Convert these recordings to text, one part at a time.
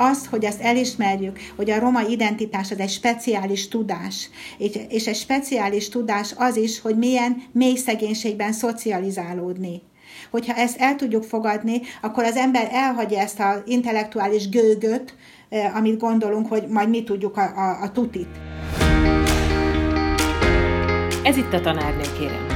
azt, hogy ezt elismerjük, hogy a roma identitás az egy speciális tudás, és egy speciális tudás az is, hogy milyen mély szegénységben szocializálódni. Hogyha ezt el tudjuk fogadni, akkor az ember elhagyja ezt az intellektuális gőgöt, amit gondolunk, hogy majd mi tudjuk a, a, a tutit. Ez itt a tanárnő, kérem.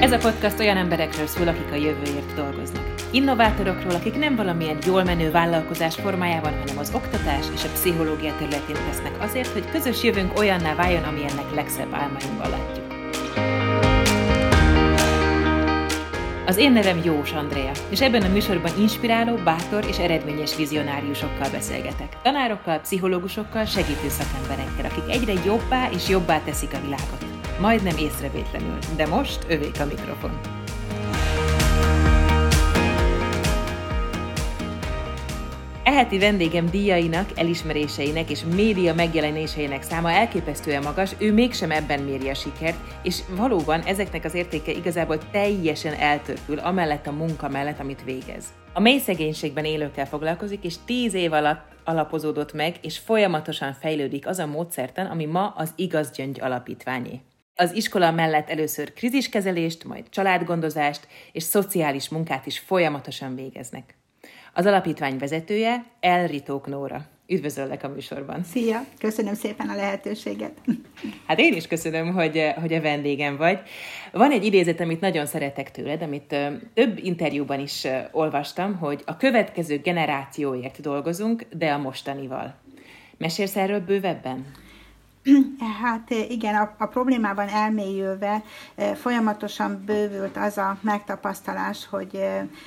Ez a podcast olyan emberekről szól, akik a jövőért dolgoznak. Innovátorokról, akik nem valamilyen jól menő vállalkozás formájában, hanem az oktatás és a pszichológia területén tesznek azért, hogy közös jövőnk olyanná váljon, amilyennek legszebb álmainkban látjuk. Az én nevem Jós Andrea, és ebben a műsorban inspiráló, bátor és eredményes vizionáriusokkal beszélgetek. Tanárokkal, pszichológusokkal, segítő szakemberekkel, akik egyre jobbá és jobbá teszik a világot. Majdnem észrevétlenül, de most övék a mikrofon. Eheti vendégem díjainak, elismeréseinek és média megjelenéseinek száma elképesztően magas, ő mégsem ebben méri a sikert, és valóban ezeknek az értéke igazából teljesen eltörpül, amellett a munka mellett, amit végez. A mély szegénységben élőkkel foglalkozik, és tíz év alatt alapozódott meg, és folyamatosan fejlődik az a módszertan, ami ma az Igaz Gyöngy Alapítványé. Az iskola mellett először kriziskezelést, majd családgondozást és szociális munkát is folyamatosan végeznek. Az alapítvány vezetője Elritók Nóra. Üdvözöllek a műsorban. Szia, köszönöm szépen a lehetőséget. Hát én is köszönöm, hogy, hogy a vendégem vagy. Van egy idézet, amit nagyon szeretek tőled, amit több interjúban is olvastam, hogy a következő generációért dolgozunk, de a mostanival. Mesélsz erről bővebben? Hát igen, a, a problémában elmélyülve folyamatosan bővült az a megtapasztalás, hogy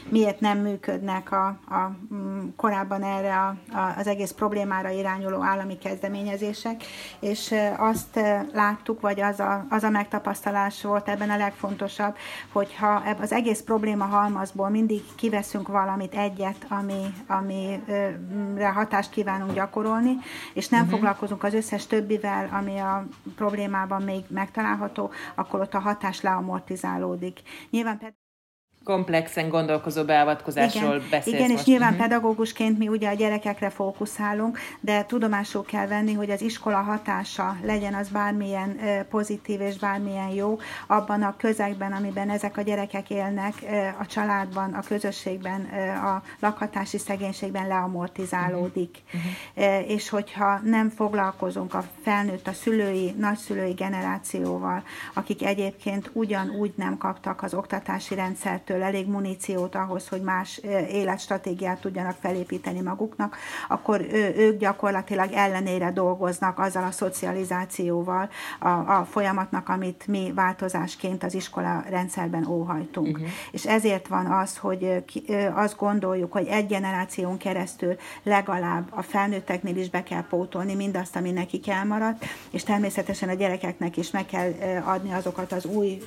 miért nem működnek a, a mm, korábban erre a, a, az egész problémára irányuló állami kezdeményezések, és azt láttuk, vagy az a, az a megtapasztalás volt ebben a legfontosabb, hogyha az egész probléma halmazból mindig kiveszünk valamit, egyet, ami, amire hatást kívánunk gyakorolni, és nem uh-huh. foglalkozunk az összes többivel, ami a problémában még megtalálható, akkor ott a hatás leamortizálódik. Nyilván komplexen gondolkozó beavatkozásról igen, beszélsz Igen, most. és nyilván uh-huh. pedagógusként mi ugye a gyerekekre fókuszálunk, de tudomásul kell venni, hogy az iskola hatása legyen az bármilyen pozitív és bármilyen jó, abban a közegben, amiben ezek a gyerekek élnek, a családban, a közösségben, a lakhatási szegénységben leamortizálódik. Uh-huh. És hogyha nem foglalkozunk a felnőtt, a szülői, nagyszülői generációval, akik egyébként ugyanúgy nem kaptak az oktatási rendszertől belőle elég muníciót ahhoz, hogy más életstratégiát tudjanak felépíteni maguknak, akkor ők gyakorlatilag ellenére dolgoznak azzal a szocializációval, a, a folyamatnak, amit mi változásként az iskola rendszerben óhajtunk. Uh-huh. És ezért van az, hogy azt gondoljuk, hogy egy generáción keresztül legalább a felnőtteknél is be kell pótolni mindazt, ami nekik elmaradt, és természetesen a gyerekeknek is meg kell adni azokat az új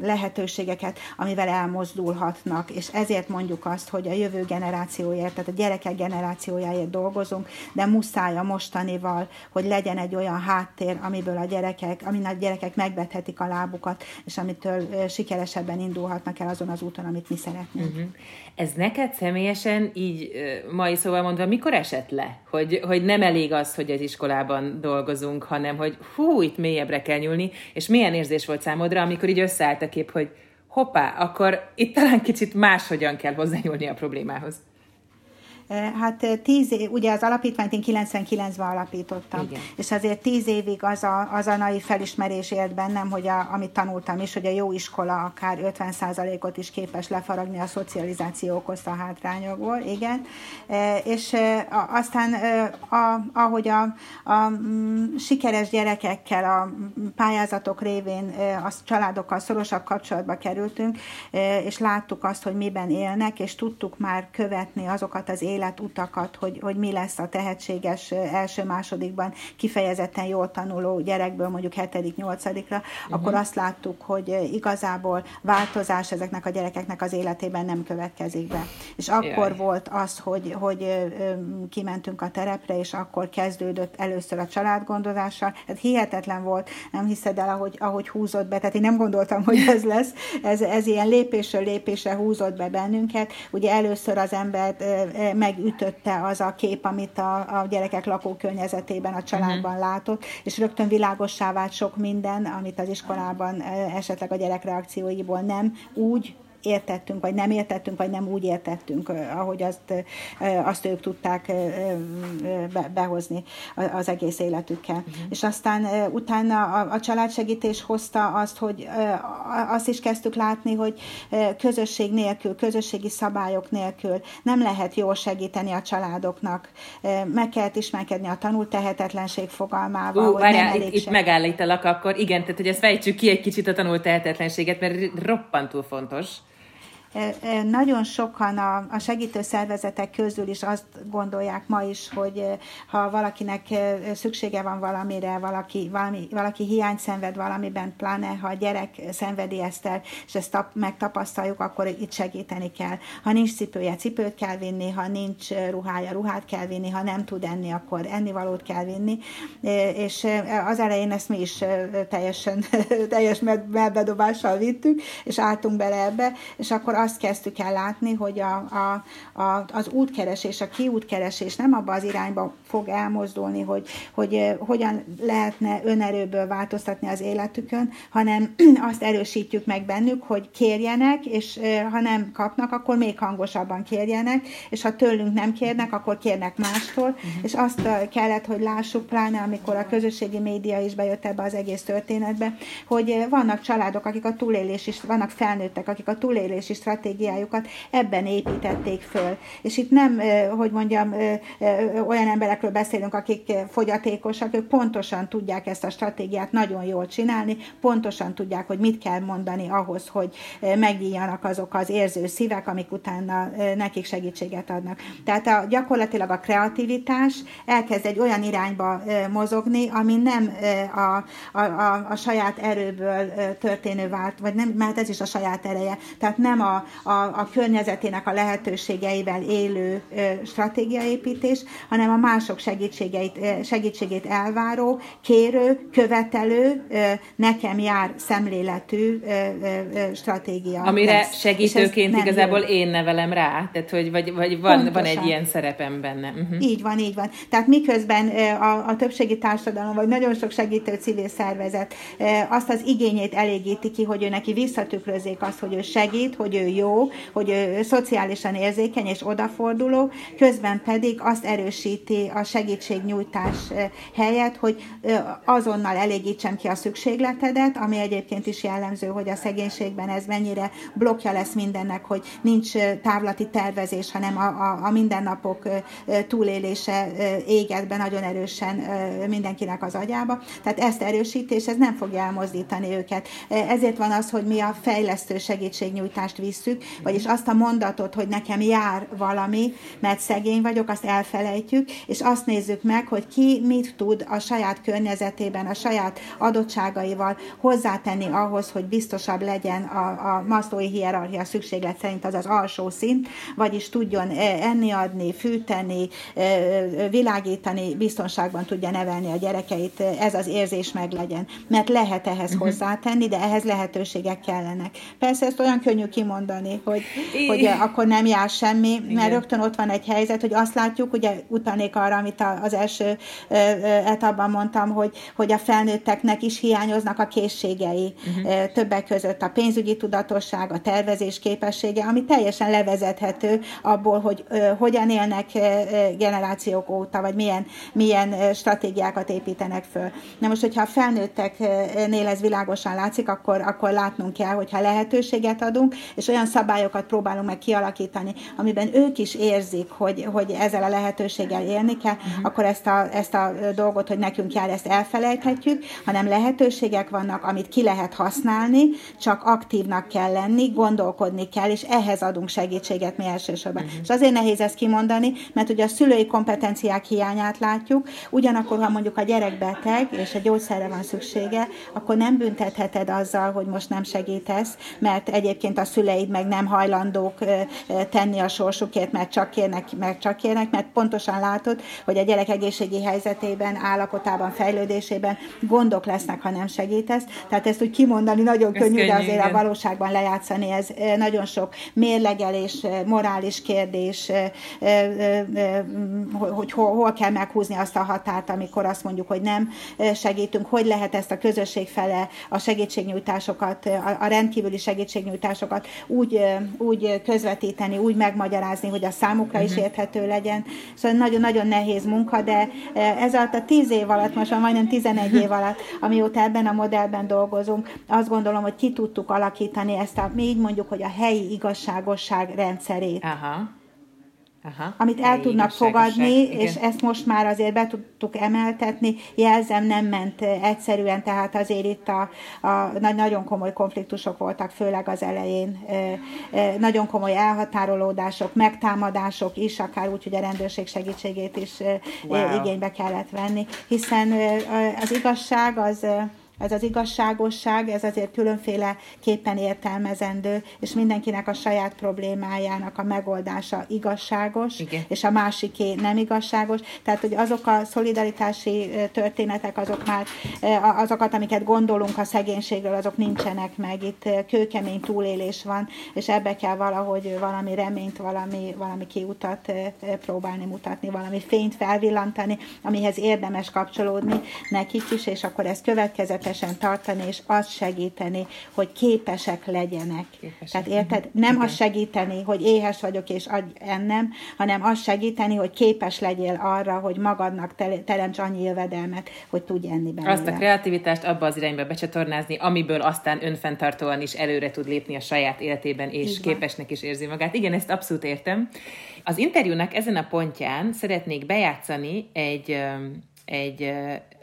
lehetőségeket, lehetőségeket, amivel elmozdulhatnak, és ezért mondjuk azt, hogy a jövő generációért, tehát a gyerekek generációjáért dolgozunk, de muszáj a mostanival, hogy legyen egy olyan háttér, amiből a gyerekek, amin a gyerekek megvethetik a lábukat, és amitől sikeresebben indulhatnak el azon az úton, amit mi szeretnénk. Uh-huh. Ez neked személyesen így mai szóval mondva, mikor esett le? Hogy, hogy nem elég az, hogy az iskolában dolgozunk, hanem hogy hú, itt mélyebbre kell nyúlni, és milyen érzés volt számodra, amikor így összeállt a kép, hogy hoppá, akkor itt talán kicsit máshogyan kell hozzányúlni a problémához. Hát tíz év, ugye az alapítványt én 99-ben alapítottam, Igen. és azért tíz évig az a, az a naiv felismerés élt bennem, hogy a, amit tanultam is, hogy a jó iskola akár 50%-ot is képes lefaragni a szocializáció okozta a hátrányokból, igen. És aztán a, ahogy a, a mm, sikeres gyerekekkel a pályázatok révén a családokkal szorosabb kapcsolatba kerültünk, és láttuk azt, hogy miben élnek, és tudtuk már követni azokat az életutakat, hogy, hogy mi lesz a tehetséges első másodikban kifejezetten jól tanuló gyerekből mondjuk hetedik, nyolcadikra, uh-huh. akkor azt láttuk, hogy igazából változás ezeknek a gyerekeknek az életében nem következik be. És akkor Jaj. volt az, hogy, hogy kimentünk a terepre, és akkor kezdődött először a családgondozással. Ez hihetetlen volt, nem hiszed el, ahogy, ahogy húzott be, tehát én nem gondoltam, hogy ez lesz. Ez, ez ilyen lépésről lépésre húzott be bennünket. Ugye először az embert megütötte az a kép, amit a, a gyerekek lakókörnyezetében, a családban uh-huh. látott, és rögtön világossá vált sok minden, amit az iskolában esetleg a gyerek reakcióiból nem úgy értettünk, vagy nem értettünk, vagy nem úgy értettünk, ahogy azt, azt ők tudták behozni az egész életükkel. Uh-huh. És aztán utána a, a családsegítés hozta azt, hogy azt is kezdtük látni, hogy közösség nélkül, közösségi szabályok nélkül nem lehet jól segíteni a családoknak. Meg kellett ismerkedni a tanult tehetetlenség fogalmával. Ú, várjál, itt, itt megállítalak akkor. Igen, tehát hogy ezt fejtsük ki egy kicsit a tanult tehetetlenséget, mert roppantúl fontos. Nagyon sokan a, a segítő szervezetek közül is azt gondolják ma is, hogy ha valakinek szüksége van valamire, valaki, valami, valaki hiány szenved valamiben, pláne ha a gyerek szenvedi ezt el, és ezt tap, megtapasztaljuk, akkor itt segíteni kell. Ha nincs cipője, cipőt kell vinni, ha nincs ruhája, ruhát kell vinni, ha nem tud enni, akkor ennivalót kell vinni. És az elején ezt mi is teljesen teljes medbedobással vittük, és álltunk bele ebbe, és akkor azt kezdtük el látni, hogy a, a, a, az útkeresés, a kiútkeresés nem abba az irányba fog elmozdulni, hogy, hogy hogyan lehetne önerőből változtatni az életükön, hanem azt erősítjük meg bennük, hogy kérjenek, és ha nem kapnak, akkor még hangosabban kérjenek, és ha tőlünk nem kérnek, akkor kérnek mástól, uh-huh. és azt kellett, hogy lássuk, pláne amikor a közösségi média is bejött ebbe az egész történetbe, hogy vannak családok, akik a túlélés is, vannak felnőttek, akik a túlélési stratégiájukat ebben építették föl. És itt nem, hogy mondjam, olyan emberekről beszélünk, akik fogyatékosak, ők pontosan tudják ezt a stratégiát nagyon jól csinálni, pontosan tudják, hogy mit kell mondani ahhoz, hogy megnyíljanak azok az érző szívek, amik utána nekik segítséget adnak. Tehát a, gyakorlatilag a kreativitás elkezd egy olyan irányba mozogni, ami nem a, a, a, a saját erőből történő vált, vagy nem, mert ez is a saját ereje. Tehát nem a, a, a környezetének a lehetőségeivel élő stratégiaépítés, hanem a mások segítségeit, segítségét elváró, kérő, követelő, nekem jár szemléletű stratégia. Amire lesz. segítőként igazából jó. én nevelem rá, tehát hogy vagy, vagy van, van egy ilyen szerepem benne. Uh-huh. Így van, így van. Tehát miközben a, a többségi társadalom, vagy nagyon sok segítő civil szervezet azt az igényét elégíti ki, hogy ő neki visszatükrözzék azt, hogy ő segít, hogy ő jó, hogy ő szociálisan érzékeny és odaforduló, közben pedig azt erősíti a segítségnyújtás helyett, hogy azonnal elégítsem ki a szükségletedet, ami egyébként is jellemző, hogy a szegénységben ez mennyire blokja lesz mindennek, hogy nincs távlati tervezés, hanem a, a, a mindennapok túlélése éget be nagyon erősen mindenkinek az agyába. Tehát ezt erősítés, ez nem fogja elmozdítani őket. Ezért van az, hogy mi a fejlesztő segítségnyújtást visszük, vagyis azt a mondatot, hogy nekem jár valami, mert szegény vagyok, azt elfelejtjük, és azt nézzük meg, hogy ki mit tud a saját környezetében, a saját adottságaival hozzátenni ahhoz, hogy biztosabb legyen a, a masztói hierarchia szükséglet szerint az az alsó szint, vagyis tudjon enni adni, fűteni, világítani, biztonságban tudja nevelni a gyerekeit, ez az érzés meg legyen. Mert lehet ehhez uh-huh. hozzátenni, de ehhez lehetőségek kellenek. Persze ezt olyan könnyű kimondani, hogy, hogy akkor nem jár semmi, mert Igen. rögtön ott van egy helyzet, hogy azt látjuk, ugye utalnék arra, amit az első etapban mondtam, hogy, hogy a felnőtteknek is hiányoznak a készségei, uh-huh. többek között a pénzügyi tudatosság, a tervezés képessége, ami teljesen levezethető abból, hogy hogyan élnek generációk óta, vagy milyen, milyen stratégiákat építenek föl. Na most, hogyha a felnőtteknél ez világosan látszik, akkor, akkor látnunk kell, hogyha lehetőséget adunk, és olyan szabályokat próbálunk meg kialakítani, amiben ők is érzik, hogy, hogy ezzel a lehetőséggel élni uh-huh. akkor ezt a, ezt a dolgot, hogy nekünk jár, ezt elfelejthetjük, hanem lehetőségek vannak, amit ki lehet használni, csak aktívnak kell lenni, gondolkodni kell, és ehhez adunk segítséget mi elsősorban. Uh-huh. És azért nehéz ezt kimondani, mert ugye a szülői kompetenciák hiányát látjuk, ugyanakkor, ha mondjuk a gyerek beteg, és a gyógyszerre van szüksége, akkor nem büntetheted azzal, hogy most nem segítesz, mert egyébként a szüleid meg nem hajlandók tenni a sorsukért, mert csak kérnek, mert csak kérnek, mert pontosan látod, hogy a gyerek egészségi helyzetében, állapotában, fejlődésében gondok lesznek, ha nem segítesz. Tehát ezt úgy kimondani nagyon ez könnyű, könnyű, de azért igen. a valóságban lejátszani, ez nagyon sok mérlegelés, morális kérdés, hogy hol, hol kell meghúzni azt a határt, amikor azt mondjuk, hogy nem segítünk, hogy lehet ezt a közösség fele a segítségnyújtásokat, a rendkívüli segítségnyújtásokat úgy, úgy közvetíteni, úgy megmagyarázni, hogy a számukra is mhm. érthető legyen. Szóval nagyon-nagyon nehéz munka, de ez alatt a tíz év alatt, most már majdnem 11 év alatt, amióta ebben a modellben dolgozunk, azt gondolom, hogy ki tudtuk alakítani ezt a, mi így mondjuk, hogy a helyi igazságosság rendszerét. Aha Aha, amit el tudnak fogadni, igen. és ezt most már azért be tudtuk emeltetni. Jelzem, nem ment egyszerűen, tehát azért itt a, a nagyon komoly konfliktusok voltak, főleg az elején. Nagyon komoly elhatárolódások, megtámadások is, akár úgy, hogy a rendőrség segítségét is wow. igénybe kellett venni, hiszen az igazság az ez az igazságosság, ez azért különféle képen értelmezendő, és mindenkinek a saját problémájának a megoldása igazságos, Igen. és a másiké nem igazságos. Tehát, hogy azok a szolidaritási történetek, azok már azokat, amiket gondolunk a szegénységről, azok nincsenek meg. Itt kőkemény túlélés van, és ebbe kell valahogy valami reményt, valami, valami kiutat próbálni mutatni, valami fényt felvillantani, amihez érdemes kapcsolódni nekik is, és akkor ez következett következetesen tartani, és azt segíteni, hogy képesek legyenek. Képesek. Tehát érted? Nem Igen. azt segíteni, hogy éhes vagyok, és adj ennem, hanem azt segíteni, hogy képes legyél arra, hogy magadnak teremts annyi jövedelmet, hogy tudj enni belőle. Azt a kreativitást abba az irányba becsatornázni, amiből aztán önfenntartóan is előre tud lépni a saját életében, és képesnek is érzi magát. Igen, ezt abszolút értem. Az interjúnak ezen a pontján szeretnék bejátszani egy egy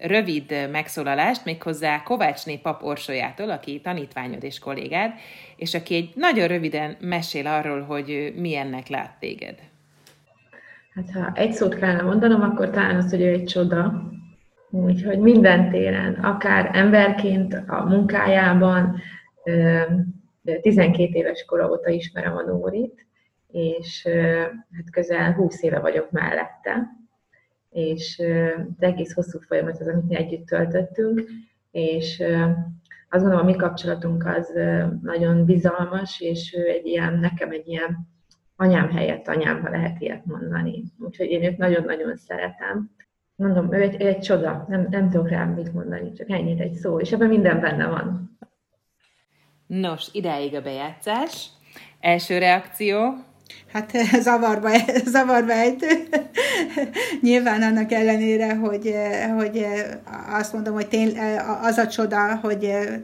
rövid megszólalást, méghozzá Kovácsné pap Orsolyától, aki tanítványod és kollégád, és aki egy nagyon röviden mesél arról, hogy milyennek lát téged. Hát ha egy szót kellene mondanom, akkor talán az, hogy ő egy csoda. Úgyhogy minden téren, akár emberként a munkájában, 12 éves kora óta ismerem a Nórit, és hát közel 20 éve vagyok mellette, és az egész hosszú folyamat az, amit mi együtt töltöttünk, és azt gondolom, a mi kapcsolatunk az nagyon bizalmas, és ő egy ilyen, nekem egy ilyen anyám helyett anyám, ha lehet ilyet mondani. Úgyhogy én őt nagyon-nagyon szeretem. Mondom, ő egy, egy csoda, nem, nem tudok rá mit mondani, csak ennyit egy szó, és ebben minden benne van. Nos, idáig a bejátszás. Első reakció, Hát zavarba, zavarba ejtő. Nyilván annak ellenére, hogy, hogy azt mondom, hogy tény, az a csoda, hogy,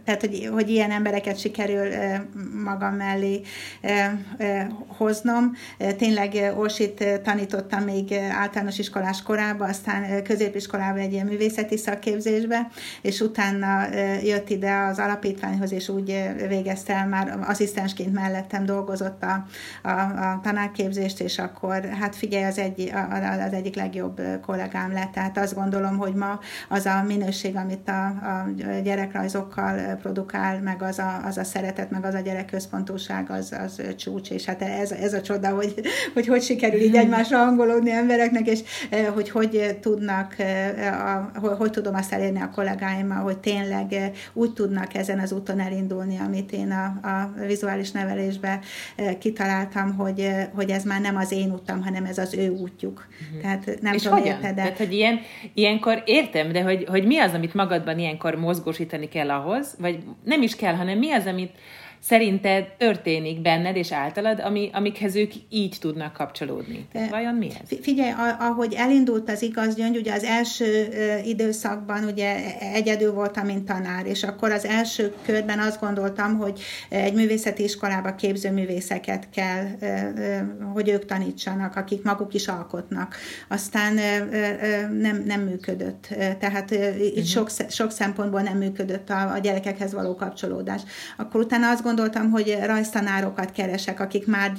tehát, hogy, hogy ilyen embereket sikerül magam mellé hoznom. Tényleg Orsit tanítottam még általános iskolás korában, aztán középiskolában egy ilyen művészeti szakképzésbe, és utána jött ide az alapítványhoz, és úgy végezte el, már asszisztensként mellettem dolgozott a, a, a tanárképzést, és akkor hát figyelj, az, egy, az egyik legjobb kollégám lett. Tehát azt gondolom, hogy ma az a minőség, amit a, a gyerekrajzokkal produkál, meg az a, az a szeretet, meg az a gyerekközpontúság, az, az csúcs, és hát ez, ez a csoda, hogy, hogy hogy sikerül így egymásra hangolódni embereknek, és hogy hogy tudnak, a, hogy, hogy tudom azt elérni a kollégáimmal, hogy tényleg úgy tudnak ezen az úton elindulni, amit én a, a vizuális nevelésbe kitaláltam, hogy, hogy ez már nem az én utam, hanem ez az ő útjuk. Uh-huh. Tehát nem És tudom, hogyan? érted, de... Tehát, hogy ilyen, ilyenkor értem, de hogy, hogy mi az, amit magadban ilyenkor mozgósítani kell ahhoz, vagy nem is kell, hanem mi az, amit szerinted történik benned és általad, ami, amikhez ők így tudnak kapcsolódni? De, Vajon mi ez? Figyelj, ahogy elindult az igaz gyöngy, ugye az első időszakban ugye egyedül voltam, mint tanár, és akkor az első körben azt gondoltam, hogy egy művészeti iskolába képző művészeket kell, hogy ők tanítsanak, akik maguk is alkotnak. Aztán nem, nem működött. Tehát itt uh-huh. sok, sok szempontból nem működött a, a gyerekekhez való kapcsolódás. Akkor utána azt gondoltam, hogy rajztanárokat keresek, akik már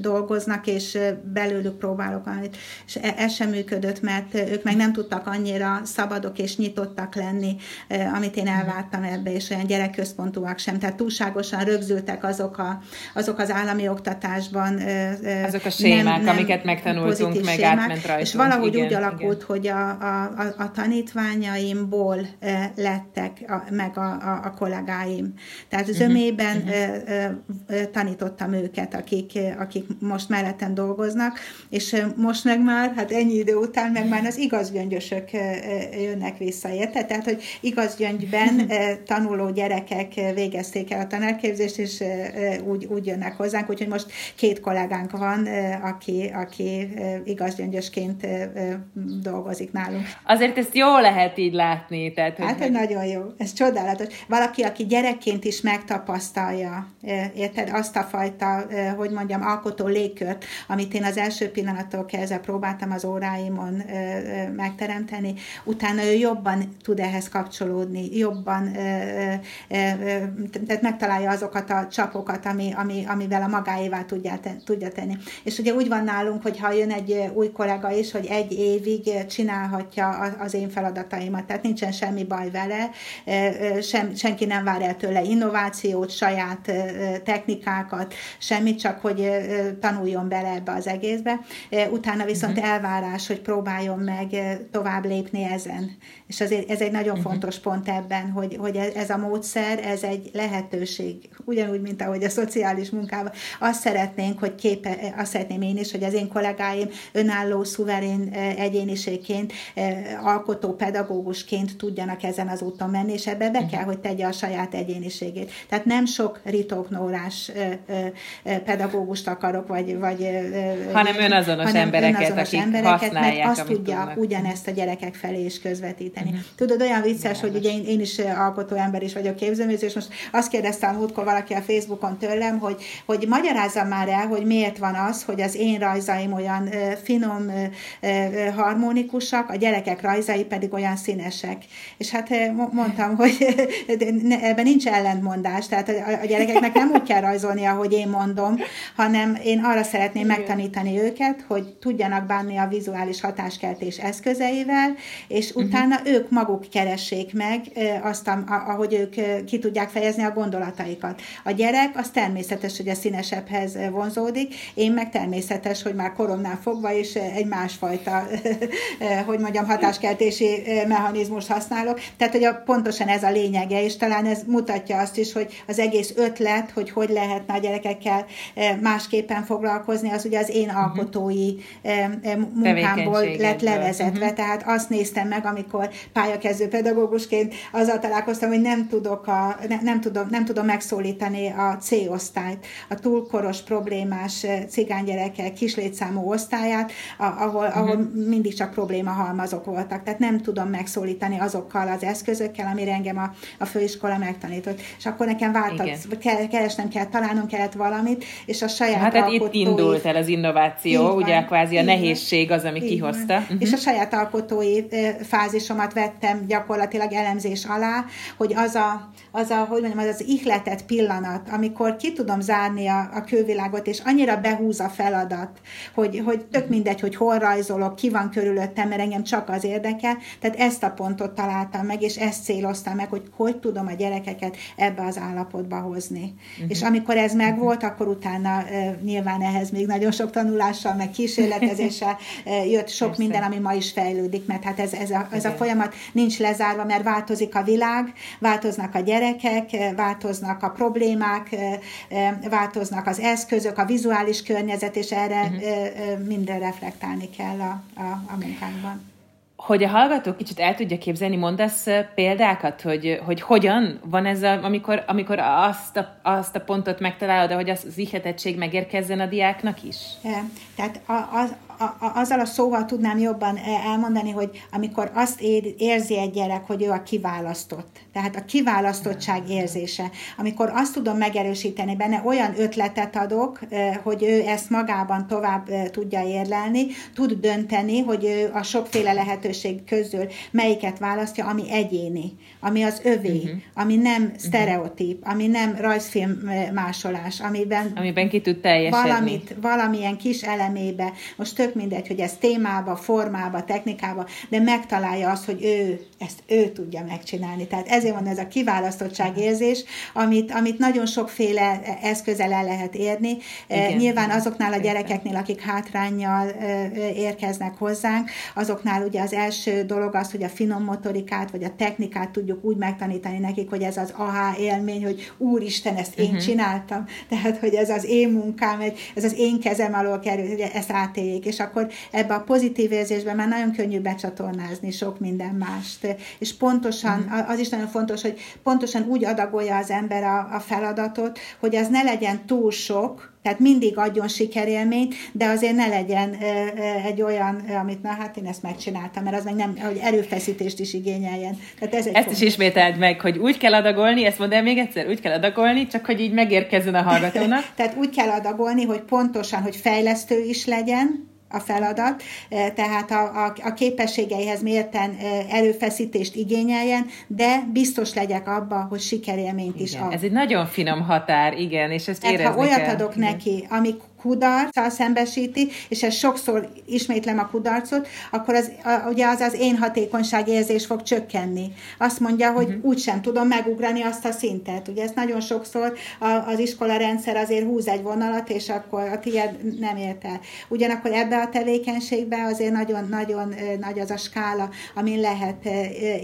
dolgoznak, és belőlük próbálok valamit. És e, ez sem működött, mert ők meg nem tudtak annyira szabadok és nyitottak lenni, amit én elvártam ebbe, és olyan gyerekközpontúak sem. Tehát túlságosan rögzültek azok, a, azok az állami oktatásban. Azok a sémák, nem, nem amiket megtanultunk, meg sémák, átment rajtunk. És valahogy igen, úgy alakult, igen. hogy a, a, a tanítványaimból lettek a, meg a, a, a kollégáim. Tehát zömében uh-huh. uh-huh. tanítottam őket, akik akik most mellettem dolgoznak, és most meg már, hát ennyi idő után meg már az igaz gyöngyösök jönnek vissza, érte? Tehát, hogy igaz gyöngyben tanuló gyerekek végezték el a tanárképzést, és úgy, úgy jönnek hozzánk, úgyhogy most két kollégánk van, aki, aki igaz gyöngyösként dolgozik nálunk. Azért ezt jó lehet így látni. Tehát, hát, hogy nagyon jó. Ez csodálatos. Valaki, aki gyerekként is megtapasztalja, érted, azt a fajta, hogy mondjam, alkotó légkört, amit én az első pillanattól kezdve próbáltam az óráimon megteremteni, utána ő jobban tud ehhez kapcsolódni, jobban tehát megtalálja azokat a csapokat, ami, ami, amivel a magáévá tudja, tudja tenni. És ugye úgy van nálunk, hogy ha jön egy új kollega is, hogy egy évig csinálhatja az én feladataimat, tehát nincsen semmi baj vele, sem, senki nem vár el tőle innovációt, saját technikákat, semmit, csak hogy tanuljon bele ebbe az egészbe. Utána viszont uh-huh. elvárás, hogy próbáljon meg tovább lépni ezen. És azért ez egy nagyon uh-huh. fontos pont ebben, hogy, hogy ez a módszer, ez egy lehetőség, ugyanúgy, mint ahogy a szociális munkában. Azt szeretnénk, hogy képe, azt szeretném én is, hogy az én kollégáim önálló, szuverén egyéniségként, alkotó pedagógusként tudjanak ezen az úton menni, és ebbe be uh-huh. kell, hogy tegye a saját egyéniségét. Tehát nem sok ritoknórás pedagógust akarok, vagy... vagy hanem önazonos hanem embereket, önazonos akik embereket, használják, mert azt tudja tudnak. ugyanezt a gyerekek felé is közvetíteni. Uh-huh. Tudod, olyan vicces, hogy ugye én, én is alkotó ember is vagyok képzőművész, és most azt kérdezte a múltkor valaki a Facebookon tőlem, hogy, hogy magyarázzam már el, hogy miért van az, hogy az én rajzaim olyan finom, harmonikusak, a gyerekek rajzai pedig olyan színesek. És hát mondtam, hogy ebben nincs ellentmondás, tehát a gyerekeknek nem úgy kell rajzolni, ahogy én mondom, hanem én arra szeretném Igen. megtanítani őket, hogy tudjanak bánni a vizuális hatáskeltés eszközeivel, és uh-huh. utána ők maguk keressék meg azt, ahogy ők ki tudják fejezni a gondolataikat. A gyerek az természetes, hogy a színesebbhez vonzódik, én meg természetes, hogy már koromnál fogva is egy másfajta, hogy mondjam, hatáskeltési mechanizmust használok. Tehát, hogy a, pontosan ez a lényege, és talán ez mutatja azt is, hogy az egész ötlet, hogy hogy lehetne a gyerekekkel másképpen foglalkozni, az ugye az én mhm. alkotói munkámból lett levezetve. Uh-huh. Tehát azt néztem meg, amikor pályakezdő pedagógusként azzal találkoztam, hogy nem tudok, a, ne, nem tudom, nem tudom megszólítani a C-osztályt, a túlkoros problémás cigánygyerekek kislétszámú osztályát, ahol, uh-huh. ahol mindig csak probléma halmazok voltak. Tehát nem tudom megszólítani azokkal az eszközökkel, amire engem a, a főiskola megtanított. És akkor nekem váltat, kell, keresnem kell, találnom kellett valamit, és a saját Hát, hát itt indult el az innováció, van, ugye kvázi a nehézség az, ami kihozta. Uh-huh. És a saját alkotói fázisomat vettem gyakorlatilag elemzés alá, hogy az a, az a hogy mondjam, az az ihletett pillanat, amikor ki tudom zárni a, a külvilágot, és annyira behúz a feladat, hogy, hogy tök mindegy, hogy hol rajzolok, ki van körülöttem, mert engem csak az érdekel. Tehát ezt a pontot találtam meg, és ezt céloztam meg, hogy hogy tudom a gyerekeket ebbe az állapotba hozni. Uh-huh. És amikor ez megvolt, akkor utána nyilván ehhez még nagyon sok tanulással, meg kísérletezéssel jött sok Persze. minden, ami ma is fejlődik, mert hát ez, ez, a, ez a folyamat nincs lezárva, mert változik a világ, változnak a gyerekek, változnak a problémák, változnak az eszközök, a vizuális környezet, és erre uh-huh. minden reflektálni kell a, a, a munkánkban hogy a hallgató kicsit el tudja képzelni, mondasz példákat, hogy, hogy hogyan van ez, a, amikor, amikor azt, a, azt a pontot megtalálod, hogy az, az ihletettség megérkezzen a diáknak is? Tehát a, a, a, azzal a szóval tudnám jobban elmondani, hogy amikor azt ér, érzi egy gyerek, hogy ő a kiválasztott, tehát a kiválasztottság érzése, amikor azt tudom megerősíteni benne, olyan ötletet adok, hogy ő ezt magában tovább tudja érlelni, tud dönteni, hogy ő a sokféle lehetőség közül melyiket választja, ami egyéni, ami az övé, uh-huh. ami nem uh-huh. sztereotíp, ami nem rajzfilm másolás, amiben, amiben ki tud teljesedni. Valamit, valamilyen kis elemébe, most tök mindegy, hogy ez témába, formába, technikába, de megtalálja azt, hogy ő, ezt ő tudja megcsinálni. Tehát ezért van ez a kiválasztottság érzés, amit, amit nagyon sokféle eszközzel el lehet érni. Igen. Nyilván azoknál a gyerekeknél, akik hátrányjal érkeznek hozzánk, azoknál ugye az első dolog az, hogy a finom motorikát, vagy a technikát tudjuk úgy megtanítani nekik, hogy ez az aha élmény, hogy úristen, ezt én uh-huh. csináltam, tehát, hogy ez az én munkám, ez az én kezem alól kerül, hogy ezt átéljék, és akkor ebbe a pozitív érzésben már nagyon könnyű becsatornázni sok minden mást. És pontosan, uh-huh. az is nagyon fontos, hogy pontosan úgy adagolja az ember a, a feladatot, hogy az ne legyen túl sok, tehát mindig adjon sikerélményt, de azért ne legyen egy olyan, amit na hát én ezt megcsináltam, mert az meg nem, hogy erőfeszítést is igényeljen. Tehát ez egy ezt fontos. is ismételd meg, hogy úgy kell adagolni, ezt mondd el még egyszer, úgy kell adagolni, csak hogy így megérkezzen a hallgatónak. Tehát úgy kell adagolni, hogy pontosan, hogy fejlesztő is legyen, a feladat, tehát a, a, a képességeihez mérten erőfeszítést igényeljen, de biztos legyek abban, hogy sikerélményt igen, is ad. Ez egy nagyon finom határ, igen, és ezt tehát, érezni ha olyat kell. adok neki, amik kudarccal szembesíti, és ez sokszor ismétlem a kudarcot, akkor az, a, ugye az az én hatékonyság érzés fog csökkenni. Azt mondja, hogy uh-huh. úgysem tudom megugrani azt a szintet. Ugye ezt nagyon sokszor a, az iskola rendszer azért húz egy vonalat, és akkor a tiéd nem ért el. Ugyanakkor ebbe a tevékenységbe azért nagyon-nagyon nagy az a skála, amin lehet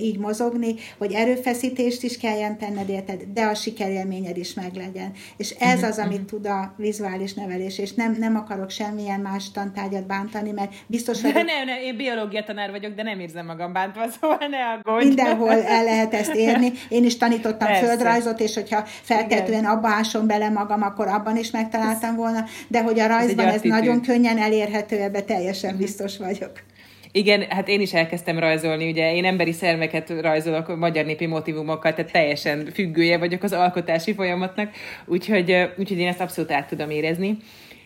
így mozogni, hogy erőfeszítést is kelljen tenned érted, de a sikerélményed is meglegyen. És ez uh-huh. az, amit tud a vizuális nevelés, és és nem, nem akarok semmilyen más tantárgyat bántani, mert biztos vagyok... Nem, nem, én biológia tanár vagyok, de nem érzem magam bántva, szóval ne aggódj. Mindenhol el lehet ezt érni. Én is tanítottam Persze. földrajzot, és hogyha feltetően abba ásom bele magam, akkor abban is megtaláltam volna, de hogy a rajzban ez, ez nagyon könnyen elérhető, ebbe teljesen mhm. biztos vagyok. Igen, hát én is elkezdtem rajzolni, ugye én emberi szerveket rajzolok, magyar népi motivumokkal, tehát teljesen függője vagyok az alkotási folyamatnak, úgyhogy, úgyhogy én ezt abszolút át tudom érezni.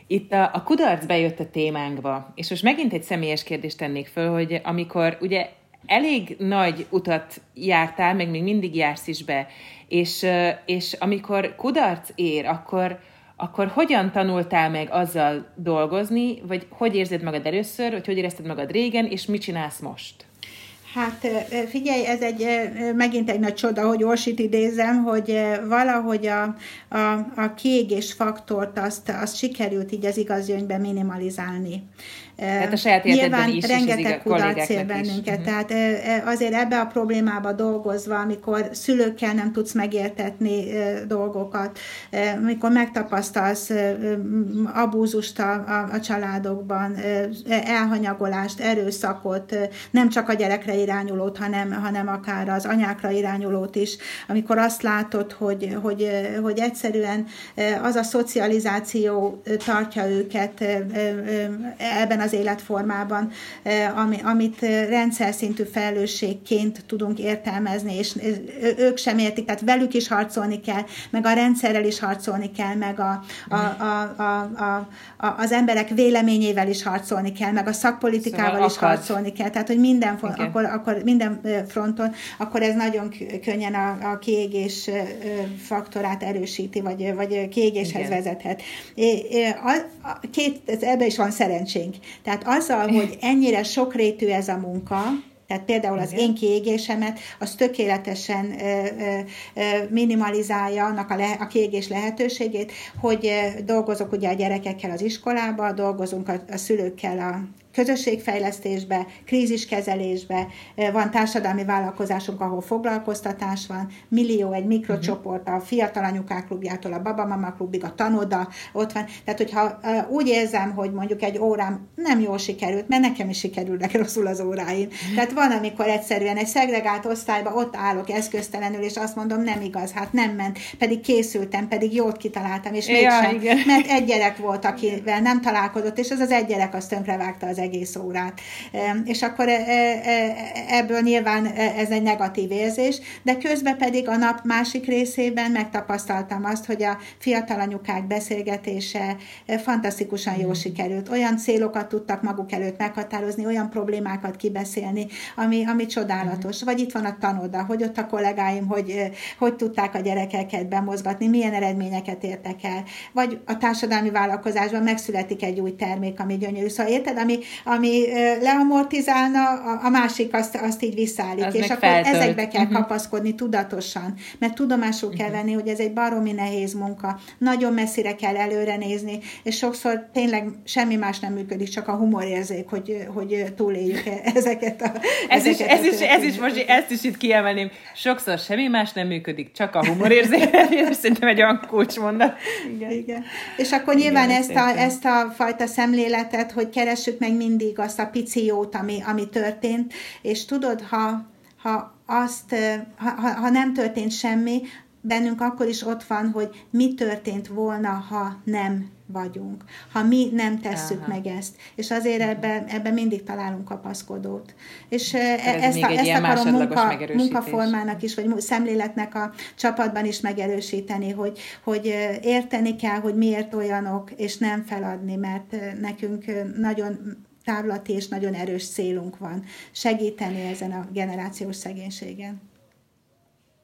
Itt a, a kudarc bejött a témánkba, és most megint egy személyes kérdést tennék föl, hogy amikor ugye elég nagy utat jártál, meg még mindig jársz is be, és, és amikor kudarc ér, akkor, akkor hogyan tanultál meg azzal dolgozni, vagy hogy érzed magad először, vagy hogy érezted magad régen, és mit csinálsz most? Hát figyelj, ez egy megint egy nagy csoda, hogy Orsit idézem, hogy valahogy a, a, a kiégés faktort azt, azt sikerült így az igazgyöngyben minimalizálni. Tehát a saját Nyilván is, rengeteg kudarc ér bennünket, is. Mhm. tehát azért ebbe a problémába dolgozva, amikor szülőkkel nem tudsz megértetni dolgokat, amikor megtapasztalsz abúzust a, a, a családokban, elhanyagolást, erőszakot, nem csak a gyerekre irányulót, hanem, hanem akár az anyákra irányulót is, amikor azt látod, hogy, hogy, hogy egyszerűen az a szocializáció tartja őket ebben az életformában, ami, amit rendszer szintű felelősségként tudunk értelmezni, és ők sem értik, tehát velük is harcolni kell, meg a rendszerrel is harcolni kell, meg a, a, a, a, a, a, az emberek véleményével is harcolni kell, meg a szakpolitikával szóval is akad. harcolni kell, tehát hogy minden, okay. akkor, akkor minden fronton, akkor ez nagyon könnyen a, a kiégés faktorát erősíti, vagy, vagy kiégéshez Igen. vezethet. A, a, két, ebbe is van szerencsénk. Tehát azzal, hogy ennyire sokrétű ez a munka, tehát például az én kiégésemet, az tökéletesen ö, ö, minimalizálja annak a, le, a kiégés lehetőségét, hogy dolgozok ugye a gyerekekkel az iskolába, dolgozunk a, a szülőkkel a közösségfejlesztésbe, kríziskezelésbe, van társadalmi vállalkozásunk, ahol foglalkoztatás van, millió egy mikrocsoport, a Fiatal Anyukák klubjától a Babamama klubig, a Tanoda, ott van. Tehát, hogyha úgy érzem, hogy mondjuk egy órám nem jól sikerült, mert nekem is sikerülnek rosszul az óráim. Tehát van, amikor egyszerűen egy szegregált osztályba ott állok eszköztelenül, és azt mondom, nem igaz, hát nem ment, pedig készültem, pedig jót kitaláltam, és mégsem, ja, mert egy gyerek volt, akivel nem találkozott, és az az egy gyerek az tönkrevágta az egész órát. És akkor e, e, ebből nyilván ez egy negatív érzés, de közben pedig a nap másik részében megtapasztaltam azt, hogy a fiatal anyukák beszélgetése fantasztikusan jól mm. sikerült. Olyan célokat tudtak maguk előtt meghatározni, olyan problémákat kibeszélni, ami, ami csodálatos. Mm. Vagy itt van a tanoda, hogy ott a kollégáim, hogy hogy tudták a gyerekeket bemozgatni, milyen eredményeket értek el. Vagy a társadalmi vállalkozásban megszületik egy új termék, ami gyönyörű. Szóval érted, ami, ami leamortizálna, a, másik azt, azt így visszaállít. Az és akkor feltölt. ezekbe kell uh-huh. kapaszkodni tudatosan, mert tudomásul kell venni, hogy ez egy baromi nehéz munka. Nagyon messzire kell előre nézni, és sokszor tényleg semmi más nem működik, csak a humorérzék, hogy, hogy túléljük ezeket a ez ezeket is, ez, a is, ez is most, ezt is itt kiemelném. Sokszor semmi más nem működik, csak a humorérzék. ez szerintem egy olyan kulcs mondat. Igen. Igen. És akkor nyilván Igen, ezt, a, ezt a fajta szemléletet, hogy keressük meg mindig azt a pici jót, ami, ami történt, és tudod, ha, ha azt, ha, ha nem történt semmi, bennünk akkor is ott van, hogy mi történt volna, ha nem vagyunk, ha mi nem tesszük Aha. meg ezt. És azért ebben ebbe mindig találunk kapaszkodót. És ez ezt, a, ezt akarom munka, munkaformának is, vagy szemléletnek a csapatban is megerősíteni, hogy, hogy érteni kell, hogy miért olyanok, és nem feladni, mert nekünk nagyon távlati és nagyon erős célunk van segíteni ezen a generációs szegénységen.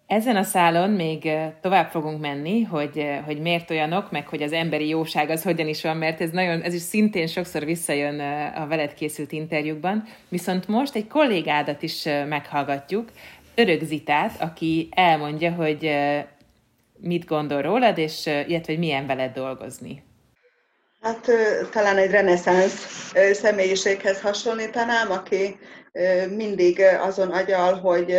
Ezen a szálon még tovább fogunk menni, hogy, hogy miért olyanok, meg hogy az emberi jóság az hogyan is van, mert ez, nagyon, ez is szintén sokszor visszajön a veled készült interjúkban. Viszont most egy kollégádat is meghallgatjuk, Örök Zitát, aki elmondja, hogy mit gondol rólad, és illetve hogy milyen veled dolgozni. Hát talán egy reneszánsz személyiséghez hasonlítanám, aki mindig azon agyal, hogy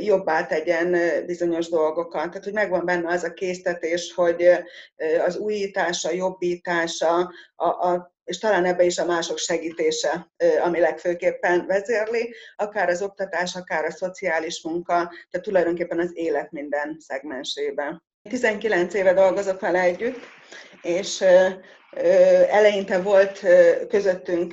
jobbá tegyen bizonyos dolgokat. Tehát, hogy megvan benne az a késztetés, hogy az újítása, jobbítása, a, a, és talán ebbe is a mások segítése, ami legfőképpen vezérli, akár az oktatás, akár a szociális munka, tehát tulajdonképpen az élet minden szegmensében. 19 éve dolgozok vele együtt, és eleinte volt közöttünk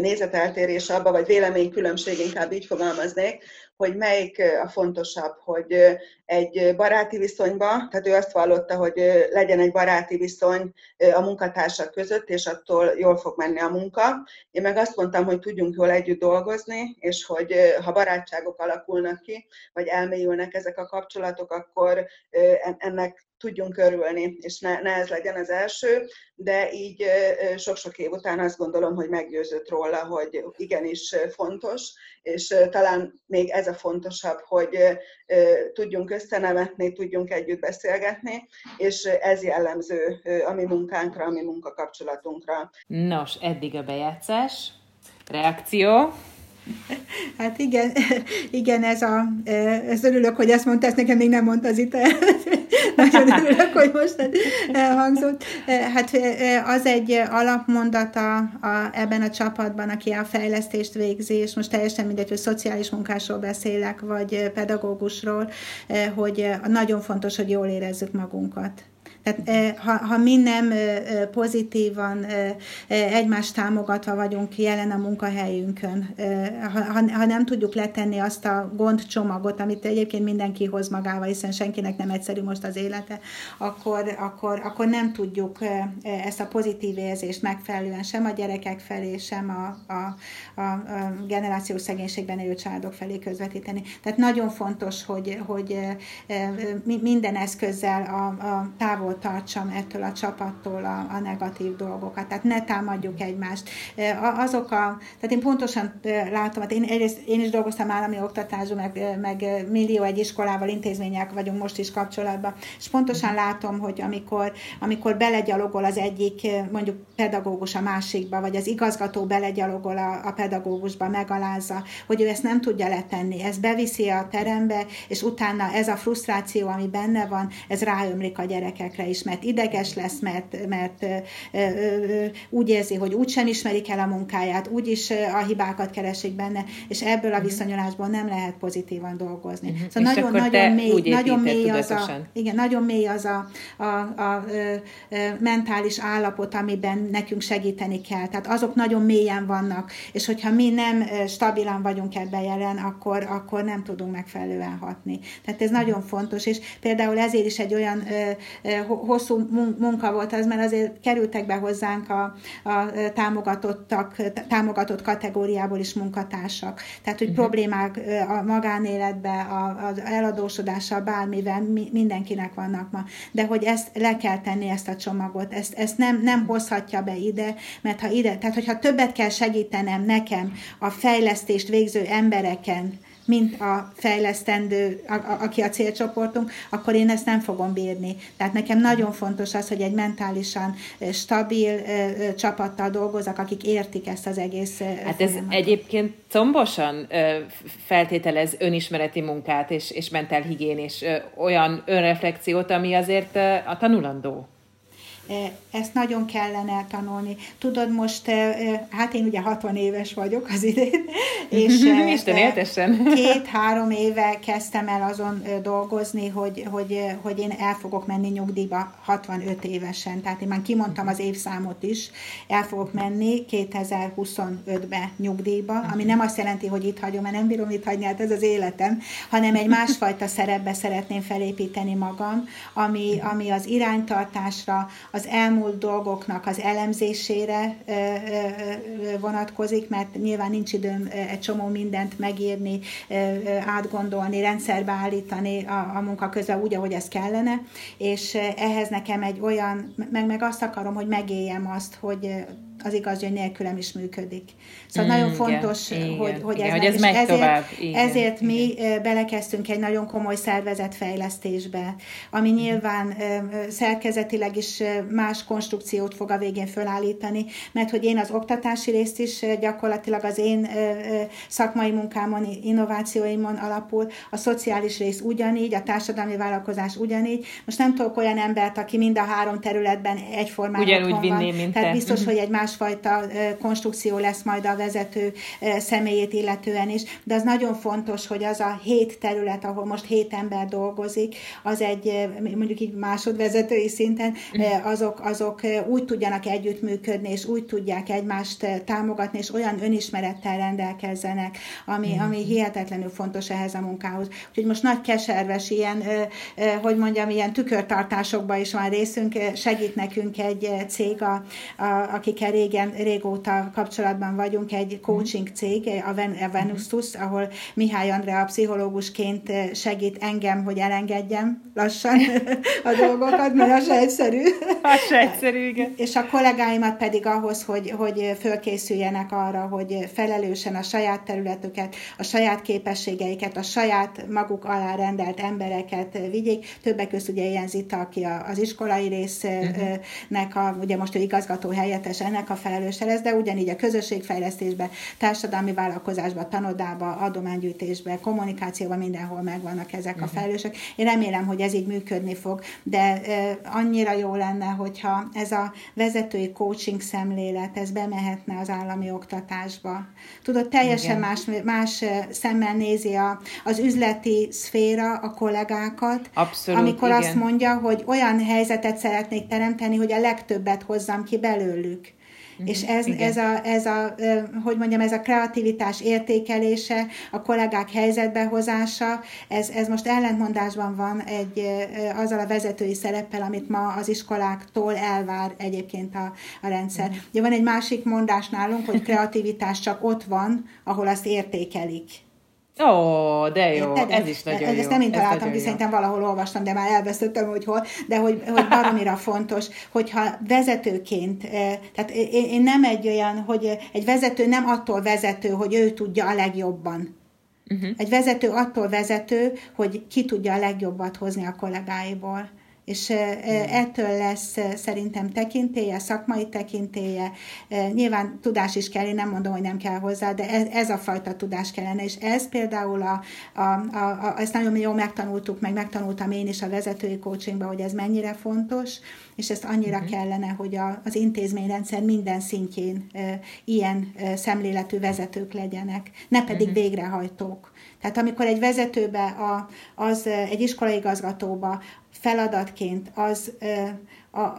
nézeteltérés abba, vagy véleménykülönbség, inkább így fogalmaznék, hogy melyik a fontosabb, hogy egy baráti viszonyba, tehát ő azt vallotta, hogy legyen egy baráti viszony a munkatársak között, és attól jól fog menni a munka. Én meg azt mondtam, hogy tudjunk jól együtt dolgozni, és hogy ha barátságok alakulnak ki, vagy elmélyülnek ezek a kapcsolatok, akkor ennek tudjunk örülni, és ne, ne ez legyen az első, de így sok-sok év után azt gondolom, hogy meggyőzött róla, hogy igenis fontos, és talán még ez a fontosabb, hogy tudjunk összenevetni, tudjunk együtt beszélgetni, és ez jellemző a mi munkánkra, a mi munkakapcsolatunkra. Nos, eddig a bejátszás. Reakció? Hát igen, igen, ez a, ez örülök, hogy ezt mondta, ezt nekem még nem mondta az itt. Nagyon örülök, hogy most elhangzott. Hát az egy alapmondata a, ebben a csapatban, aki a fejlesztést végzi, és most teljesen mindegy, hogy szociális munkásról beszélek, vagy pedagógusról, hogy nagyon fontos, hogy jól érezzük magunkat. Tehát ha, ha mi nem pozitívan egymást támogatva vagyunk jelen a munkahelyünkön, ha, ha nem tudjuk letenni azt a gondcsomagot, amit egyébként mindenki hoz magával, hiszen senkinek nem egyszerű most az élete, akkor, akkor, akkor nem tudjuk ezt a pozitív érzést megfelelően sem a gyerekek felé, sem a, a, a generációs szegénységben élő családok felé közvetíteni. Tehát nagyon fontos, hogy, hogy minden eszközzel a, a távol távol tartsam ettől a csapattól a, a negatív dolgokat. Tehát ne támadjuk egymást. Azok a, tehát én pontosan látom, hát én, egyrészt, én is dolgoztam állami oktatásban, meg, meg millió egy iskolával, intézmények vagyunk most is kapcsolatban, és pontosan látom, hogy amikor, amikor belegyalogol az egyik, mondjuk pedagógus a másikba, vagy az igazgató belegyalogol a, a pedagógusba, megalázza, hogy ő ezt nem tudja letenni, ez beviszi a terembe, és utána ez a frusztráció, ami benne van, ez ráömlik a gyerekekre is, mert ideges lesz, mert, mert úgy érzi, hogy úgysem ismerik el a munkáját, úgyis a hibákat keresik benne, és ebből a mhm. viszonyulásból nem lehet pozitívan dolgozni. Uh-huh. Szóval nagyon, nagyon mély, nagyon mély az a, igen, nagyon mély az a, a, a, a, a mentális állapot, amiben nekünk segíteni kell. Tehát azok nagyon mélyen vannak, és hogyha mi nem stabilan vagyunk ebben jelen, akkor, akkor nem tudunk megfelelően hatni. Tehát ez nagyon fontos, és például ezért is egy olyan ö, ö, hosszú munka volt az, mert azért kerültek be hozzánk a, a támogatottak, támogatott kategóriából is munkatársak. Tehát, hogy uh-huh. problémák a magánéletben, az eladósodással, bármivel mindenkinek vannak ma. De hogy ezt le kell tenni, ezt a csomagot, ezt, ezt nem, nem hozhatja be ide, mert ha ide, tehát hogyha többet kell segítenem nekem a fejlesztést végző embereken, mint a fejlesztendő, a, a, aki a célcsoportunk, akkor én ezt nem fogom bírni. Tehát nekem nagyon fontos az, hogy egy mentálisan stabil ö, csapattal dolgozak, akik értik ezt az egész Hát ez folyamatot. egyébként combosan ö, feltételez önismereti munkát és, és mentálhigiénés, ö, olyan önreflexiót, ami azért ö, a tanulandó. Ezt nagyon kellene tanulni. Tudod, most, hát én ugye 60 éves vagyok az idén, és Isten éltessen. két-három éve kezdtem el azon dolgozni, hogy, hogy, hogy én el fogok menni nyugdíjba 65 évesen. Tehát én már kimondtam az évszámot is, el fogok menni 2025-be nyugdíjba, ami nem azt jelenti, hogy itt hagyom, mert nem bírom itt hagyni, hát ez az életem, hanem egy másfajta szerepbe szeretném felépíteni magam, ami, ami az iránytartásra, az elmúlt dolgoknak az elemzésére vonatkozik, mert nyilván nincs időm egy csomó mindent megírni, átgondolni, rendszerbe állítani a, a munka közben úgy, ahogy ez kellene, és ehhez nekem egy olyan, meg, meg azt akarom, hogy megéljem azt, hogy az igaz, hogy nélkülem is működik. Szóval mm, nagyon fontos, igen, hogy, hogy igen, ez, hogy ez megy ezért, tovább. Igen, ezért igen. mi belekezdtünk egy nagyon komoly szervezetfejlesztésbe, ami mm. nyilván szerkezetileg is más konstrukciót fog a végén fölállítani, mert hogy én az oktatási részt is gyakorlatilag az én szakmai munkámon, innovációimon alapul, a szociális rész ugyanígy, a társadalmi vállalkozás ugyanígy. Most nem tudok olyan embert, aki mind a három területben egyformán Ugyanúgy vinné, mint Tehát biztos, mm-hmm. hogy egy más másfajta konstrukció lesz majd a vezető személyét illetően is, de az nagyon fontos, hogy az a hét terület, ahol most hét ember dolgozik, az egy mondjuk így másodvezetői szinten, azok, azok úgy tudjanak együttműködni, és úgy tudják egymást támogatni, és olyan önismerettel rendelkezzenek, ami, ami hihetetlenül fontos ehhez a munkához. Úgyhogy most nagy keserves ilyen, hogy mondjam, ilyen tükörtartásokban is van részünk, segít nekünk egy cég, a, a, akikkel régen, régóta kapcsolatban vagyunk, egy coaching cég, a, Ven- a Venustus, ahol Mihály Andrea pszichológusként segít engem, hogy elengedjem lassan a dolgokat, mert az se egyszerű. Az se egyszerű, igen. És a kollégáimat pedig ahhoz, hogy, hogy fölkészüljenek arra, hogy felelősen a saját területüket, a saját képességeiket, a saját maguk alá rendelt embereket vigyék. Többek között ugye ilyen Zita, aki az iskolai résznek, a, ugye most ő igazgató helyettes ennek ennek a felelőse lesz, de ugyanígy a közösségfejlesztésben, társadalmi vállalkozásban, tanodában, adománygyűjtésben, kommunikációban mindenhol megvannak ezek uh-huh. a mhm. felelősök. Én remélem, hogy ez így működni fog, de annyira jó lenne, hogyha ez a vezetői coaching szemlélet, ez bemehetne az állami oktatásba. Tudod, teljesen más, más szemmel nézi a, az üzleti szféra a kollégákat, Abszolút, amikor igen. azt mondja, hogy olyan helyzetet szeretnék teremteni, hogy a legtöbbet hozzam ki belőlük. És ez, ez, a, ez a, hogy mondjam, ez a kreativitás értékelése, a kollégák helyzetbehozása, ez, ez most ellentmondásban van egy, azzal a vezetői szereppel, amit ma az iskoláktól elvár egyébként a, a rendszer. Ugye van egy másik mondás nálunk, hogy kreativitás csak ott van, ahol azt értékelik. Ó, de jó, Érted? ez is nagyon ez, jó. Ezt nem én találtam ki, szerintem valahol olvastam, de már elvesztettem, hogy hol, de hogy, hogy baromira fontos, hogyha vezetőként, eh, tehát én, én nem egy olyan, hogy egy vezető nem attól vezető, hogy ő tudja a legjobban. Uh-huh. Egy vezető attól vezető, hogy ki tudja a legjobbat hozni a kollégáiból és ettől lesz szerintem tekintélye, szakmai tekintélye. Nyilván tudás is kell, én nem mondom, hogy nem kell hozzá, de ez, ez a fajta tudás kellene, és ez például, a, a, a, a, ezt nagyon jól megtanultuk, meg megtanultam én is a vezetői coachingban, hogy ez mennyire fontos, és ezt annyira uh-huh. kellene, hogy a, az intézményrendszer minden szintjén e, ilyen e, szemléletű vezetők legyenek, ne pedig uh-huh. végrehajtók. Tehát amikor egy vezetőbe, a, az egy iskolaigazgatóba feladatként az,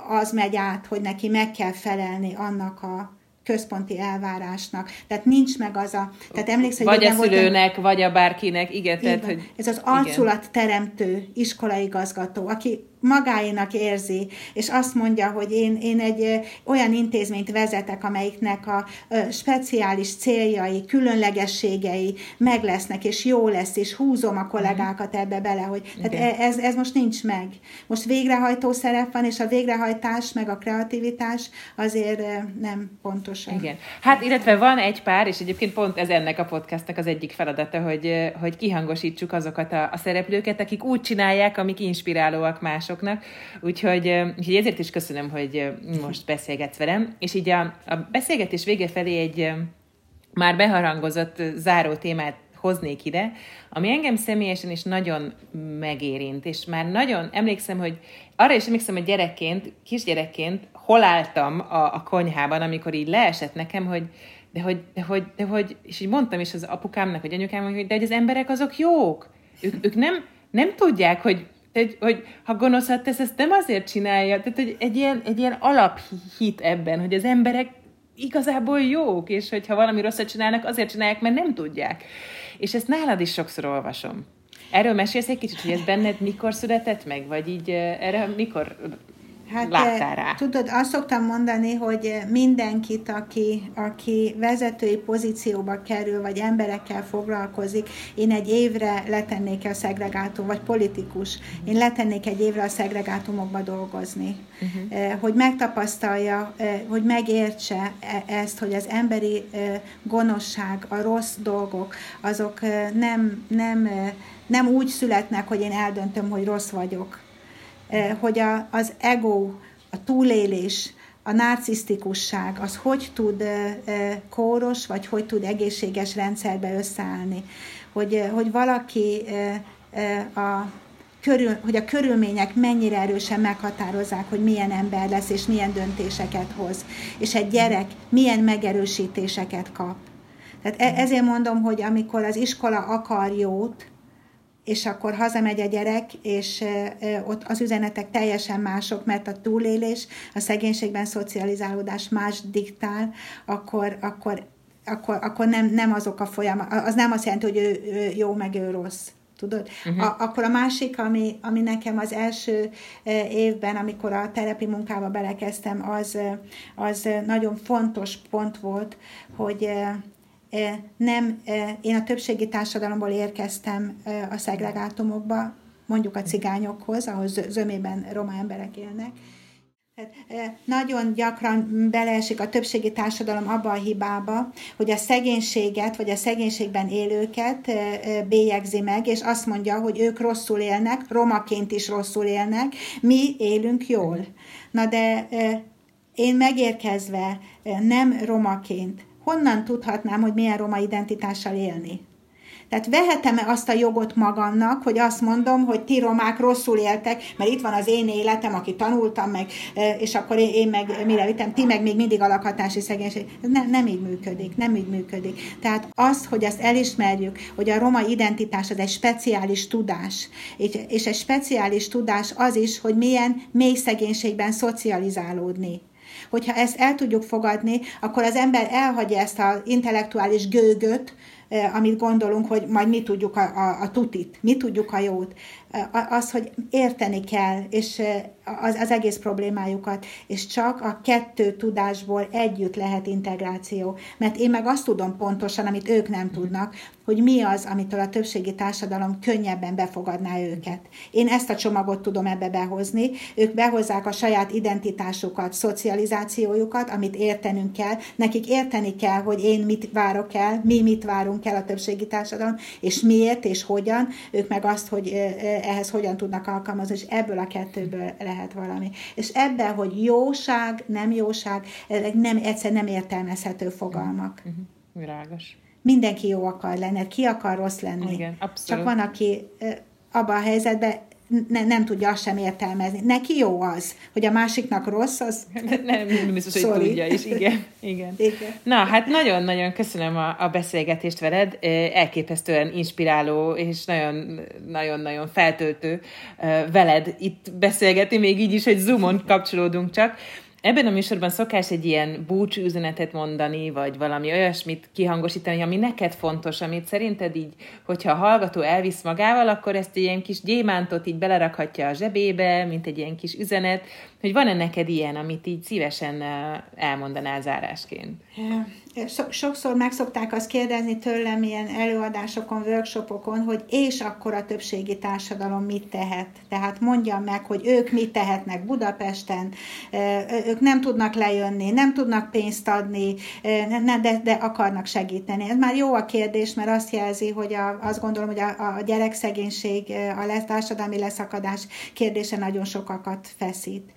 az megy át, hogy neki meg kell felelni annak a központi elvárásnak. Tehát nincs meg az a... Tehát emlékszel, vagy a szülőnek, volt, vagy a bárkinek, igen. Tehát, hogy, ez az arculat teremtő iskolaigazgató, aki magáénak érzi, és azt mondja, hogy én, én egy olyan intézményt vezetek, amelyiknek a speciális céljai, különlegességei meg lesznek, és jó lesz, és húzom a kollégákat ebbe bele, hogy tehát ez, ez most nincs meg. Most végrehajtó szerep van, és a végrehajtás, meg a kreativitás azért nem pontosan. Igen. Hát illetve van egy pár, és egyébként pont ez ennek a podcastnak az egyik feladata, hogy, hogy kihangosítsuk azokat a, a szereplőket, akik úgy csinálják, amik inspirálóak mások másoknak. Úgyhogy, úgyhogy ezért is köszönöm, hogy most beszélgetsz velem. És így a, a beszélgetés vége felé egy már beharangozott záró témát hoznék ide, ami engem személyesen is nagyon megérint, és már nagyon emlékszem, hogy arra is emlékszem, hogy gyerekként, kisgyerekként hol álltam a, a konyhában, amikor így leesett nekem, hogy de hogy, de hogy, de hogy, és így mondtam is az apukámnak, vagy anyukámnak, hogy de hogy az emberek azok jók. Ők, ők nem, nem tudják, hogy hogy, hogy ha gonoszat tesz, ezt nem azért csinálja. Tehát, hogy egy ilyen, egy ilyen alaphit ebben, hogy az emberek igazából jók, és hogyha valami rosszat csinálnak, azért csinálják, mert nem tudják. És ezt nálad is sokszor olvasom. Erről mesélsz egy kicsit, hogy ez benned mikor született meg, vagy így erre mikor Hát láttál rá? Tudod, azt szoktam mondani, hogy mindenkit, aki, aki vezetői pozícióba kerül, vagy emberekkel foglalkozik, én egy évre letennék a szegregátum, vagy politikus, én letennék egy évre a szegregátumokba dolgozni. Uh-huh. Hogy megtapasztalja, hogy megértse e, ezt, hogy az emberi gonoszság, a rossz dolgok, azok nem, nem, nem úgy születnek, hogy én eldöntöm, hogy rossz vagyok, Eh, hogy a, az ego, a túlélés, a narcisztikusság, az hogy tud eh, eh, kóros, vagy hogy tud egészséges rendszerbe összeállni. Hogy, hogy valaki a körül, hogy a körülmények mennyire erősen meghatározzák, hogy milyen ember lesz, és milyen döntéseket hoz. És egy gyerek milyen megerősítéseket kap. Tehát e, ezért mondom, hogy amikor az iskola akar jót, és akkor hazamegy a gyerek, és ott az üzenetek teljesen mások, mert a túlélés, a szegénységben szocializálódás más diktál, akkor, akkor, akkor, akkor nem, nem azok a folyamat, az nem azt jelenti, hogy ő, ő jó, meg ő rossz. Tudod? Uh-huh. A, akkor a másik, ami, ami nekem az első évben, amikor a terepi munkába belekezdtem, az, az nagyon fontos pont volt, hogy nem, én a többségi társadalomból érkeztem a szegregátumokba, mondjuk a cigányokhoz, ahol zömében roma emberek élnek. Tehát nagyon gyakran beleesik a többségi társadalom abba a hibába, hogy a szegénységet, vagy a szegénységben élőket bélyegzi meg, és azt mondja, hogy ők rosszul élnek, romaként is rosszul élnek, mi élünk jól. Na de én megérkezve nem romaként, honnan tudhatnám, hogy milyen roma identitással élni? Tehát vehetem-e azt a jogot magamnak, hogy azt mondom, hogy ti romák rosszul éltek, mert itt van az én életem, aki tanultam meg, és akkor én meg mire vittem, ti meg még mindig alakhatási szegénység. Ez nem, nem így működik, nem így működik. Tehát az, hogy azt elismerjük, hogy a roma identitás az egy speciális tudás, és egy speciális tudás az is, hogy milyen mély szegénységben szocializálódni hogyha ezt el tudjuk fogadni, akkor az ember elhagyja ezt az intellektuális gőgöt, amit gondolunk, hogy majd mi tudjuk a, a, a tutit, mi tudjuk a jót. Az, hogy érteni kell, és az, az egész problémájukat, és csak a kettő tudásból együtt lehet integráció. Mert én meg azt tudom pontosan, amit ők nem tudnak, hogy mi az, amitől a többségi társadalom könnyebben befogadná őket. Én ezt a csomagot tudom ebbe behozni, ők behozzák a saját identitásukat, szocializációjukat, amit értenünk kell, nekik érteni kell, hogy én mit várok el, mi mit várunk el a többségi társadalom, és miért és hogyan, ők meg azt, hogy ehhez hogyan tudnak alkalmazni, és ebből a kettőből lehet valami. És ebben, hogy jóság, nem jóság, ezek nem, egyszer nem értelmezhető fogalmak. Uh-huh. Virágos mindenki jó akar lenni, ki akar rossz lenni. Igen, abszolút. Csak van, aki abban a helyzetben ne, nem tudja azt sem értelmezni. Neki jó az, hogy a másiknak rossz, az... Nem, nem biztos, hogy tudja is, igen. igen. igen. Na, hát nagyon-nagyon köszönöm a, a beszélgetést veled, elképesztően inspiráló és nagyon-nagyon feltöltő veled itt beszélgetni, még így is, hogy Zoomon kapcsolódunk csak. Ebben a műsorban szokás egy ilyen búcsú üzenetet mondani, vagy valami olyasmit kihangosítani, ami neked fontos, amit szerinted így, hogyha a hallgató elvisz magával, akkor ezt egy ilyen kis gyémántot így belerakhatja a zsebébe, mint egy ilyen kis üzenet, hogy van-e neked ilyen, amit így szívesen elmondanál zárásként? Sokszor meg szokták azt kérdezni tőlem ilyen előadásokon, workshopokon, hogy és akkor a többségi társadalom mit tehet. Tehát mondjam meg, hogy ők mit tehetnek Budapesten, ők nem tudnak lejönni, nem tudnak pénzt adni, de, de akarnak segíteni. Ez már jó a kérdés, mert azt jelzi, hogy a, azt gondolom, hogy a, a gyerekszegénység, a társadalmi leszakadás kérdése nagyon sokakat feszít.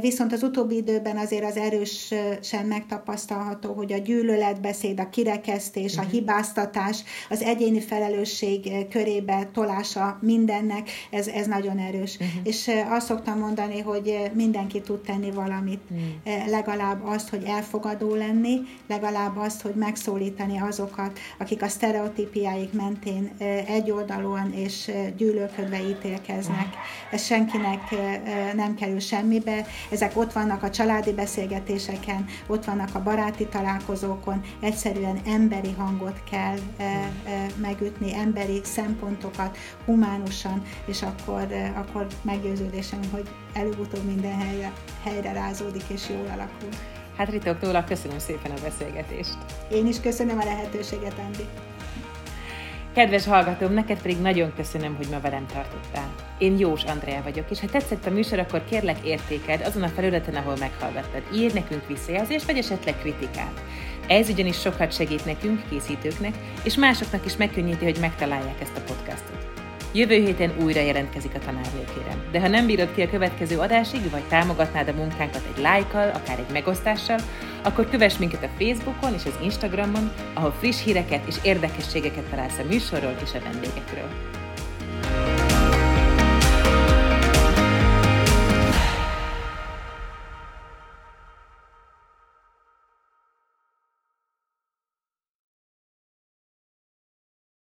Viszont az utóbbi időben azért az erősen megtapasztalható, hogy a gyűlöletbeszéd, a kirekesztés, a mhm. hibáztatás, az egyéni felelősség körébe tolása mindennek, ez, ez nagyon erős. Uh-huh. És azt szoktam mondani, hogy mindenki tud tenni valamit. Uh-huh. Legalább azt, hogy elfogadó lenni, legalább azt, hogy megszólítani azokat, akik a sztereotípiáik mentén egyoldalúan és gyűlölködve ítélkeznek. Ez senkinek nem kerül semmibe, ezek ott vannak a családi beszélgetéseken, ott vannak a baráti találkozókon, egyszerűen emberi hangot kell e, e, megütni, emberi szempontokat, humánusan, és akkor, e, akkor meggyőződésem, hogy előbb-utóbb minden helyre, helyre rázódik és jól alakul. Hát Ritok Tóla, köszönöm szépen a beszélgetést. Én is köszönöm a lehetőséget, Andi. Kedves hallgatóm, neked pedig nagyon köszönöm, hogy ma velem tartottál. Én Jós Andrea vagyok, és ha tetszett a műsor, akkor kérlek értéked azon a felületen, ahol meghallgattad. Írj nekünk visszajelzést, vagy esetleg kritikát. Ez ugyanis sokat segít nekünk, készítőknek, és másoknak is megkönnyíti, hogy megtalálják ezt a podcastot. Jövő héten újra jelentkezik a tanárnőkérem. De ha nem bírod ki a következő adásig, vagy támogatnád a munkánkat egy lájkkal, akár egy megosztással, akkor kövess minket a Facebookon és az Instagramon, ahol friss híreket és érdekességeket találsz a műsorról és a vendégekről.